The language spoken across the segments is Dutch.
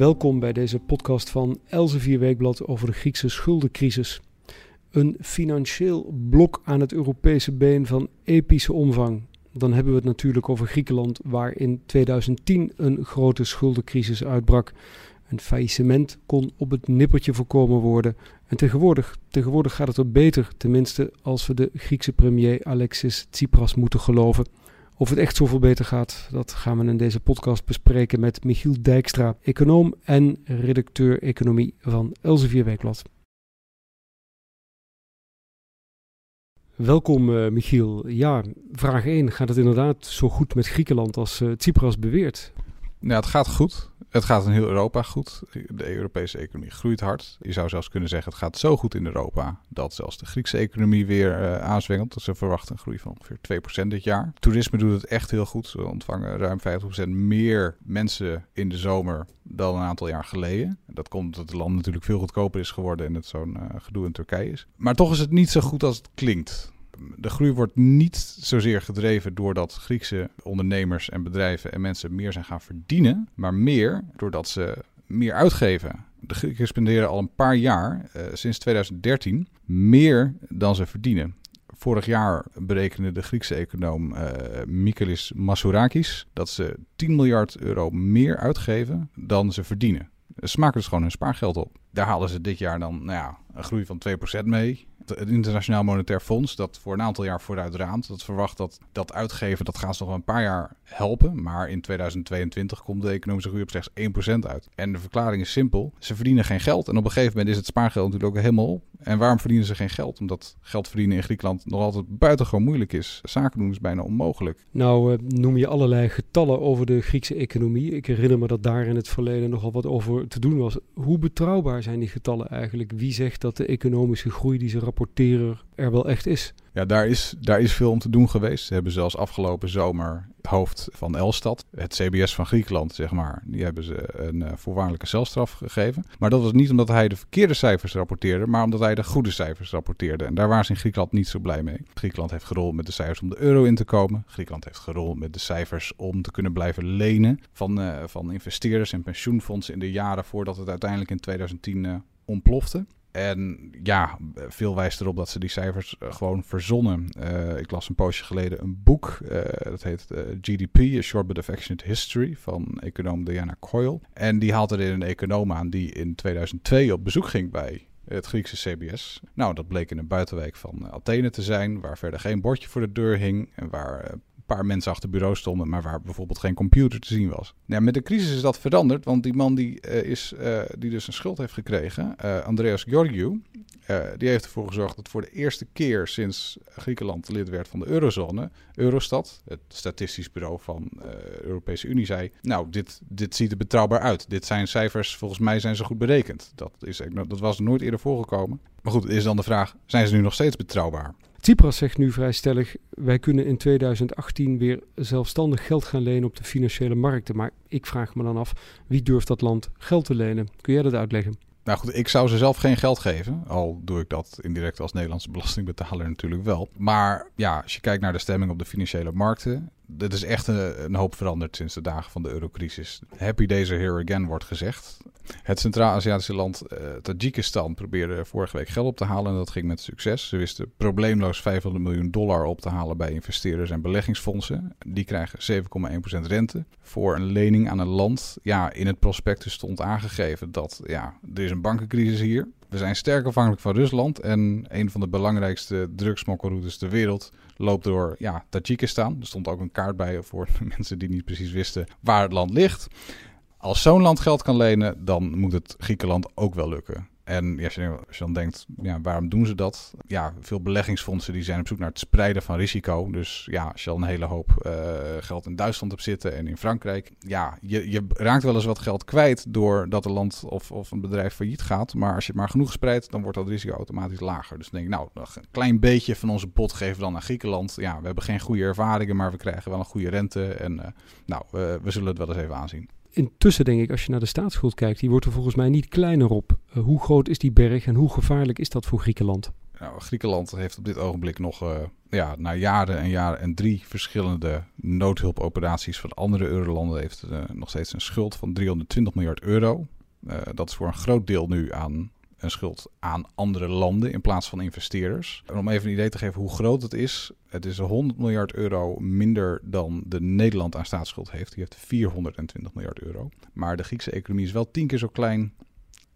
Welkom bij deze podcast van Elsevier Weekblad over de Griekse schuldencrisis. Een financieel blok aan het Europese been van epische omvang. Dan hebben we het natuurlijk over Griekenland, waar in 2010 een grote schuldencrisis uitbrak. Een faillissement kon op het nippertje voorkomen worden. En tegenwoordig, tegenwoordig gaat het er beter, tenminste als we de Griekse premier Alexis Tsipras moeten geloven. Of het echt zoveel beter gaat, dat gaan we in deze podcast bespreken met Michiel Dijkstra, econoom en redacteur economie van Elsevier Weekblad. Welkom uh, Michiel. Ja, vraag 1. Gaat het inderdaad zo goed met Griekenland als uh, Tsipras beweert? Nou, het gaat goed. Het gaat in heel Europa goed. De Europese economie groeit hard. Je zou zelfs kunnen zeggen, het gaat zo goed in Europa dat zelfs de Griekse economie weer uh, aanzwengelt. Ze verwachten een groei van ongeveer 2% dit jaar. Toerisme doet het echt heel goed. Ze ontvangen ruim 50% meer mensen in de zomer dan een aantal jaar geleden. Dat komt omdat het land natuurlijk veel goedkoper is geworden en het zo'n uh, gedoe in Turkije is. Maar toch is het niet zo goed als het klinkt de groei wordt niet zozeer gedreven doordat Griekse ondernemers en bedrijven en mensen meer zijn gaan verdienen, maar meer doordat ze meer uitgeven. De Grieken spenderen al een paar jaar, uh, sinds 2013, meer dan ze verdienen. Vorig jaar berekende de Griekse econoom uh, Michalis Masourakis dat ze 10 miljard euro meer uitgeven dan ze verdienen. Ze maken dus gewoon hun spaargeld op. Daar halen ze dit jaar dan nou ja, een groei van 2% mee het Internationaal Monetair Fonds, dat voor een aantal jaar vooruit raamt, dat verwacht dat dat uitgeven, dat gaat ze nog een paar jaar helpen. Maar in 2022 komt de economische groei op slechts 1% uit. En de verklaring is simpel. Ze verdienen geen geld. En op een gegeven moment is het spaargeld natuurlijk ook helemaal op. En waarom verdienen ze geen geld? Omdat geld verdienen in Griekenland nog altijd buitengewoon moeilijk is. Zaken doen is bijna onmogelijk. Nou, uh, noem je allerlei getallen over de Griekse economie. Ik herinner me dat daar in het verleden nogal wat over te doen was. Hoe betrouwbaar zijn die getallen eigenlijk? Wie zegt dat de economische groei die ze rapporteren er wel echt is? Ja, daar is, daar is veel om te doen geweest. Ze hebben zelfs afgelopen zomer het hoofd van Elstad, het CBS van Griekenland, zeg maar, die hebben ze een uh, voorwaardelijke celstraf gegeven. Maar dat was niet omdat hij de verkeerde cijfers rapporteerde, maar omdat hij de goede cijfers rapporteerde. En daar waren ze in Griekenland niet zo blij mee. Griekenland heeft gerold met de cijfers om de euro in te komen. Griekenland heeft gerold met de cijfers om te kunnen blijven lenen van, uh, van investeerders en pensioenfondsen in de jaren voordat het uiteindelijk in 2010 uh, ontplofte. En ja, veel wijst erop dat ze die cijfers uh, gewoon verzonnen. Uh, ik las een poosje geleden een boek, uh, dat heet GDP, A Short But Affectionate History, van econoom Diana Coyle. En die haalt er een econoom aan die in 2002 op bezoek ging bij het Griekse CBS. Nou, dat bleek in een buitenwijk van Athene te zijn, waar verder geen bordje voor de deur hing en waar paar mensen achter bureau stonden, maar waar bijvoorbeeld geen computer te zien was. Ja, met de crisis is dat veranderd, want die man die, uh, is, uh, die dus een schuld heeft gekregen, uh, Andreas Georgiou, die heeft ervoor gezorgd dat voor de eerste keer sinds Griekenland lid werd van de eurozone, Eurostat, het statistisch bureau van de Europese Unie, zei, nou, dit, dit ziet er betrouwbaar uit. Dit zijn cijfers, volgens mij zijn ze goed berekend. Dat, is, dat was nooit eerder voorgekomen. Maar goed, is dan de vraag, zijn ze nu nog steeds betrouwbaar? Tsipras zegt nu vrij stellig: wij kunnen in 2018 weer zelfstandig geld gaan lenen op de financiële markten. Maar ik vraag me dan af: wie durft dat land geld te lenen? Kun jij dat uitleggen? Nou goed, ik zou ze zelf geen geld geven. Al doe ik dat indirect als Nederlandse belastingbetaler natuurlijk wel. Maar ja, als je kijkt naar de stemming op de financiële markten. Dit is echt een, hoop veranderd sinds de dagen van de eurocrisis. Happy days are here again wordt gezegd. Het Centraal-Aziatische land uh, Tajikistan probeerde vorige week geld op te halen en dat ging met succes. Ze wisten probleemloos 500 miljoen dollar op te halen bij investeerders en beleggingsfondsen. Die krijgen 7,1% rente voor een lening aan een land. Ja, in het prospectus stond aangegeven dat ja, er is een bankencrisis hier. We zijn sterk afhankelijk van Rusland en een van de belangrijkste drugsmokkelroutes ter wereld loopt door ja, Tajikistan. Er stond ook een kaart bij voor mensen die niet precies wisten waar het land ligt. Als zo'n land geld kan lenen, dan moet het Griekenland ook wel lukken. En ja, als, je, dan denkt, ja, waarom doen ze dat? Ja, veel beleggingsfondsen die zijn op zoek naar het spreiden van risico. Dus ja, als je al een hele hoop uh, geld in Duitsland hebt zitten en in Frankrijk. Ja, je, je raakt wel eens wat geld kwijt doordat een land of, of een bedrijf failliet gaat. Maar als je het maar genoeg spreidt, dan wordt dat risico automatisch lager. Dus denk ik, nou, een klein beetje van onze pot geven we dan naar Griekenland. Ja, we hebben geen goede ervaringen, maar we krijgen wel een goede rente. En uh, nou, we zullen het wel eens even aanzien intussen denk ik, als je naar de staatsschuld kijkt, die wordt er volgens mij niet kleiner op. Uh, hoe groot is die berg en hoe gevaarlijk is dat voor Griekenland? Nou, Griekenland heeft op dit ogenblik nog uh, ja, na jaren en jaren en drie verschillende noodhulpoperaties van andere eurolanden heeft uh, nog steeds een schuld van 320 miljard euro. Dat is voor een groot deel nu aan een schuld aan andere landen in plaats van investeerders. En om even een idee te geven hoe groot het is. Het is 100 miljard euro minder dan de Nederland aan staatsschuld heeft. Die heeft 420 miljard euro. Maar de Griekse economie is wel tien keer zo klein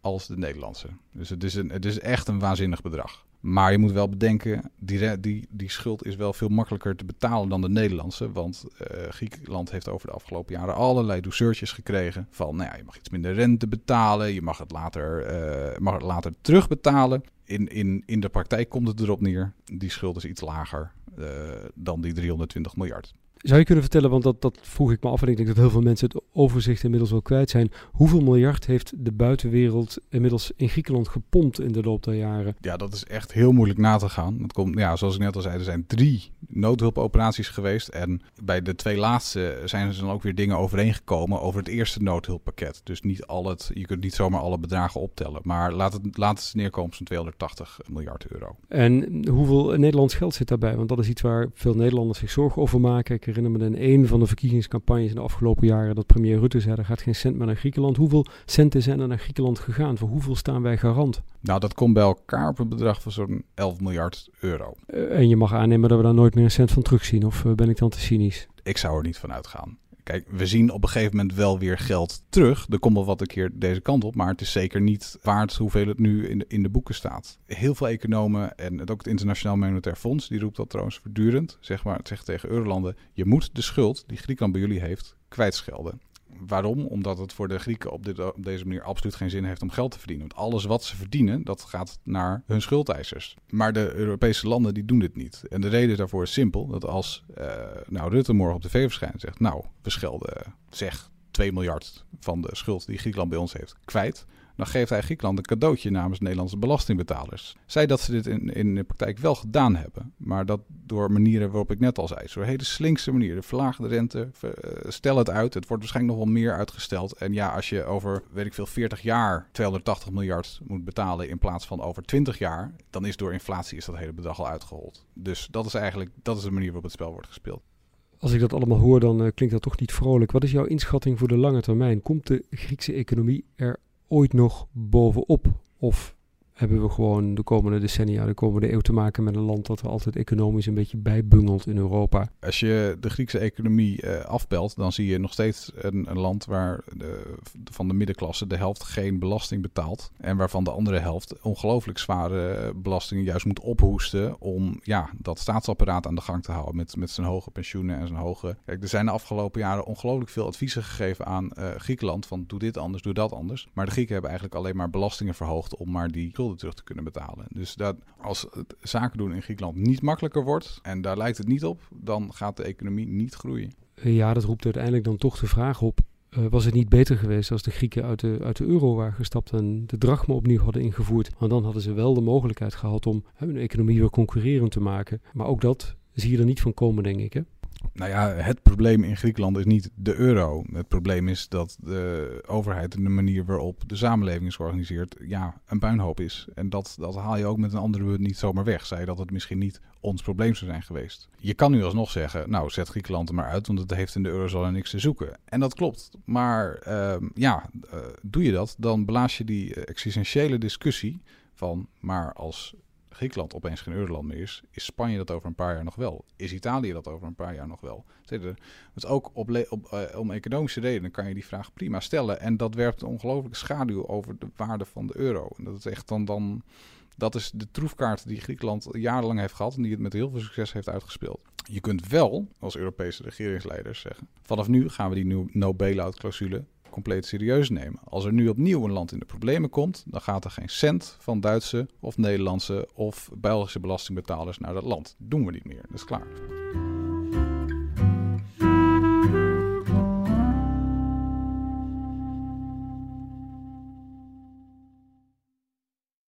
als de Nederlandse. Dus het is, een, het is echt een waanzinnig bedrag. Maar je moet wel bedenken, die, die, die schuld is wel veel makkelijker te betalen dan de Nederlandse. Want uh, Griekenland heeft over de afgelopen jaren allerlei douceurtjes gekregen. Van, nou ja, je mag iets minder rente betalen, je mag het later, uh, mag het later terugbetalen. In, in, in de praktijk komt het erop neer, die schuld is iets lager uh, dan die 320 miljard. Zou je kunnen vertellen, want dat, dat vroeg ik me af en ik denk dat heel veel mensen het overzicht inmiddels wel kwijt zijn. Hoeveel miljard heeft de buitenwereld inmiddels in Griekenland gepompt in de loop der jaren? Ja, dat is echt heel moeilijk na te gaan. Dat komt, ja, zoals ik net al zei, er zijn drie noodhulpoperaties geweest. En bij de twee laatste zijn er dan ook weer dingen overeengekomen over het eerste noodhulppakket. Dus niet al het, je kunt niet zomaar alle bedragen optellen. Maar laat het, laat het neerkomen op zo'n 280 miljard euro. En hoeveel Nederlands geld zit daarbij? Want dat is iets waar veel Nederlanders zich zorgen over maken. Ik herinner me in een van de verkiezingscampagnes in de afgelopen jaren dat premier Rutte zei: er gaat geen cent meer naar Griekenland. Hoeveel centen zijn er naar Griekenland gegaan? Voor hoeveel staan wij garant? Nou, dat komt bij elkaar op een bedrag van zo'n 11 miljard euro. Uh, en je mag aannemen dat we daar nooit meer een cent van terugzien, of uh, ben ik dan te cynisch? Ik zou er niet van uitgaan. Kijk, we zien op een gegeven moment wel weer geld terug. Er komt wel wat een keer deze kant op, maar het is zeker niet waard hoeveel het nu in de, in de boeken staat. Heel veel economen en ook het Internationaal Monetair Fonds, die roept dat trouwens voortdurend, zeg maar, het zegt tegen eurolanden, je moet de schuld die Griekenland bij jullie heeft kwijtschelden. Waarom? Omdat het voor de Grieken op, deze manier absoluut geen zin heeft om geld te verdienen. Want alles wat ze verdienen, dat gaat naar hun schuldeisers. Maar de Europese landen die doen dit niet. En de reden daarvoor is simpel. Dat als uh, nou, Rutte morgen op tv verschijnt en zegt... nou, we schelden zeg 2 miljard van de schuld die Griekenland bij ons heeft kwijt dan geeft hij Griekenland een cadeautje namens Nederlandse belastingbetalers. Zij dat ze dit in, in de praktijk wel gedaan hebben, maar dat door manieren waarop ik net al zei, door hele slinkse manieren, verlaag de rente, stel het uit, het wordt waarschijnlijk nog wel meer uitgesteld. En ja, als je over, weet ik veel, 40 jaar 280 miljard moet betalen in plaats van over 20 jaar, dan is door inflatie is dat hele bedrag al uitgehold. Dus dat is eigenlijk, dat is de manier waarop het spel wordt gespeeld. Als ik dat allemaal hoor, dan uh, klinkt dat toch niet vrolijk. Wat is jouw inschatting voor de lange termijn? Komt de Griekse economie er ooit nog bovenop? Of hebben we gewoon de komende decennia, de komende eeuw te maken met een land dat er altijd economisch een beetje bijbungelt in Europa. Als je de Griekse economie uh, afbelt, dan zie je nog steeds een, een land waar de, van de middenklasse de helft geen belasting betaalt. En waarvan de andere helft ongelooflijk zware belastingen juist moet ophoesten om ja, dat staatsapparaat aan de gang te houden met, met zijn hoge pensioenen en zijn hoge... Kijk, er zijn de afgelopen jaren ongelooflijk veel adviezen gegeven aan uh, Griekenland van doe dit anders, doe dat anders. Maar de Grieken hebben eigenlijk alleen maar belastingen verhoogd om maar die terug te kunnen betalen. Dus dat als het zaken doen in Griekenland niet makkelijker wordt, en daar lijkt het niet op, dan gaat de economie niet groeien. Ja, dat roept uiteindelijk dan toch de vraag op. Uh, was het niet beter geweest als de Grieken uit de, uit de euro waren gestapt en de drachma opnieuw hadden ingevoerd? Want dan hadden ze wel de mogelijkheid gehad om hun economie weer concurrerend te maken. Maar ook dat zie je er niet van komen, denk ik. Nou ja, het probleem in Griekenland is niet de euro. Het probleem is dat de overheid en de manier waarop de samenleving is georganiseerd, ja, een puinhoop is. En dat, dat haal je ook met een andere woord niet zomaar weg. Zij dat het misschien niet ons probleem zou zijn geweest. Je kan nu alsnog zeggen, nou, zet Griekenland er maar uit, want het heeft in de eurozone niks te zoeken. En dat klopt. Maar uh, ja, uh, doe je dat, dan blaas je die existentiële discussie van, maar als Griekenland opeens geen euroland meer is, is Spanje dat over een paar jaar nog wel? Is Italië dat over een paar jaar nog wel? Dus ook op, op uh, om economische redenen kan je die vraag prima stellen. En dat werpt een ongelooflijke schaduw over de waarde van de euro. En dat is echt dan, dan dat is de troefkaart die Griekenland jarenlang heeft gehad en die het met heel veel succes heeft uitgespeeld. Je kunt wel als Europese regeringsleiders zeggen: vanaf nu gaan we die no-bailout clausule compleet serieus nemen. Als er nu opnieuw een land in de problemen komt, dan gaat er geen cent van Duitse of Nederlandse of Belgische belastingbetalers naar dat land. Dat doen we niet meer. Dat is klaar.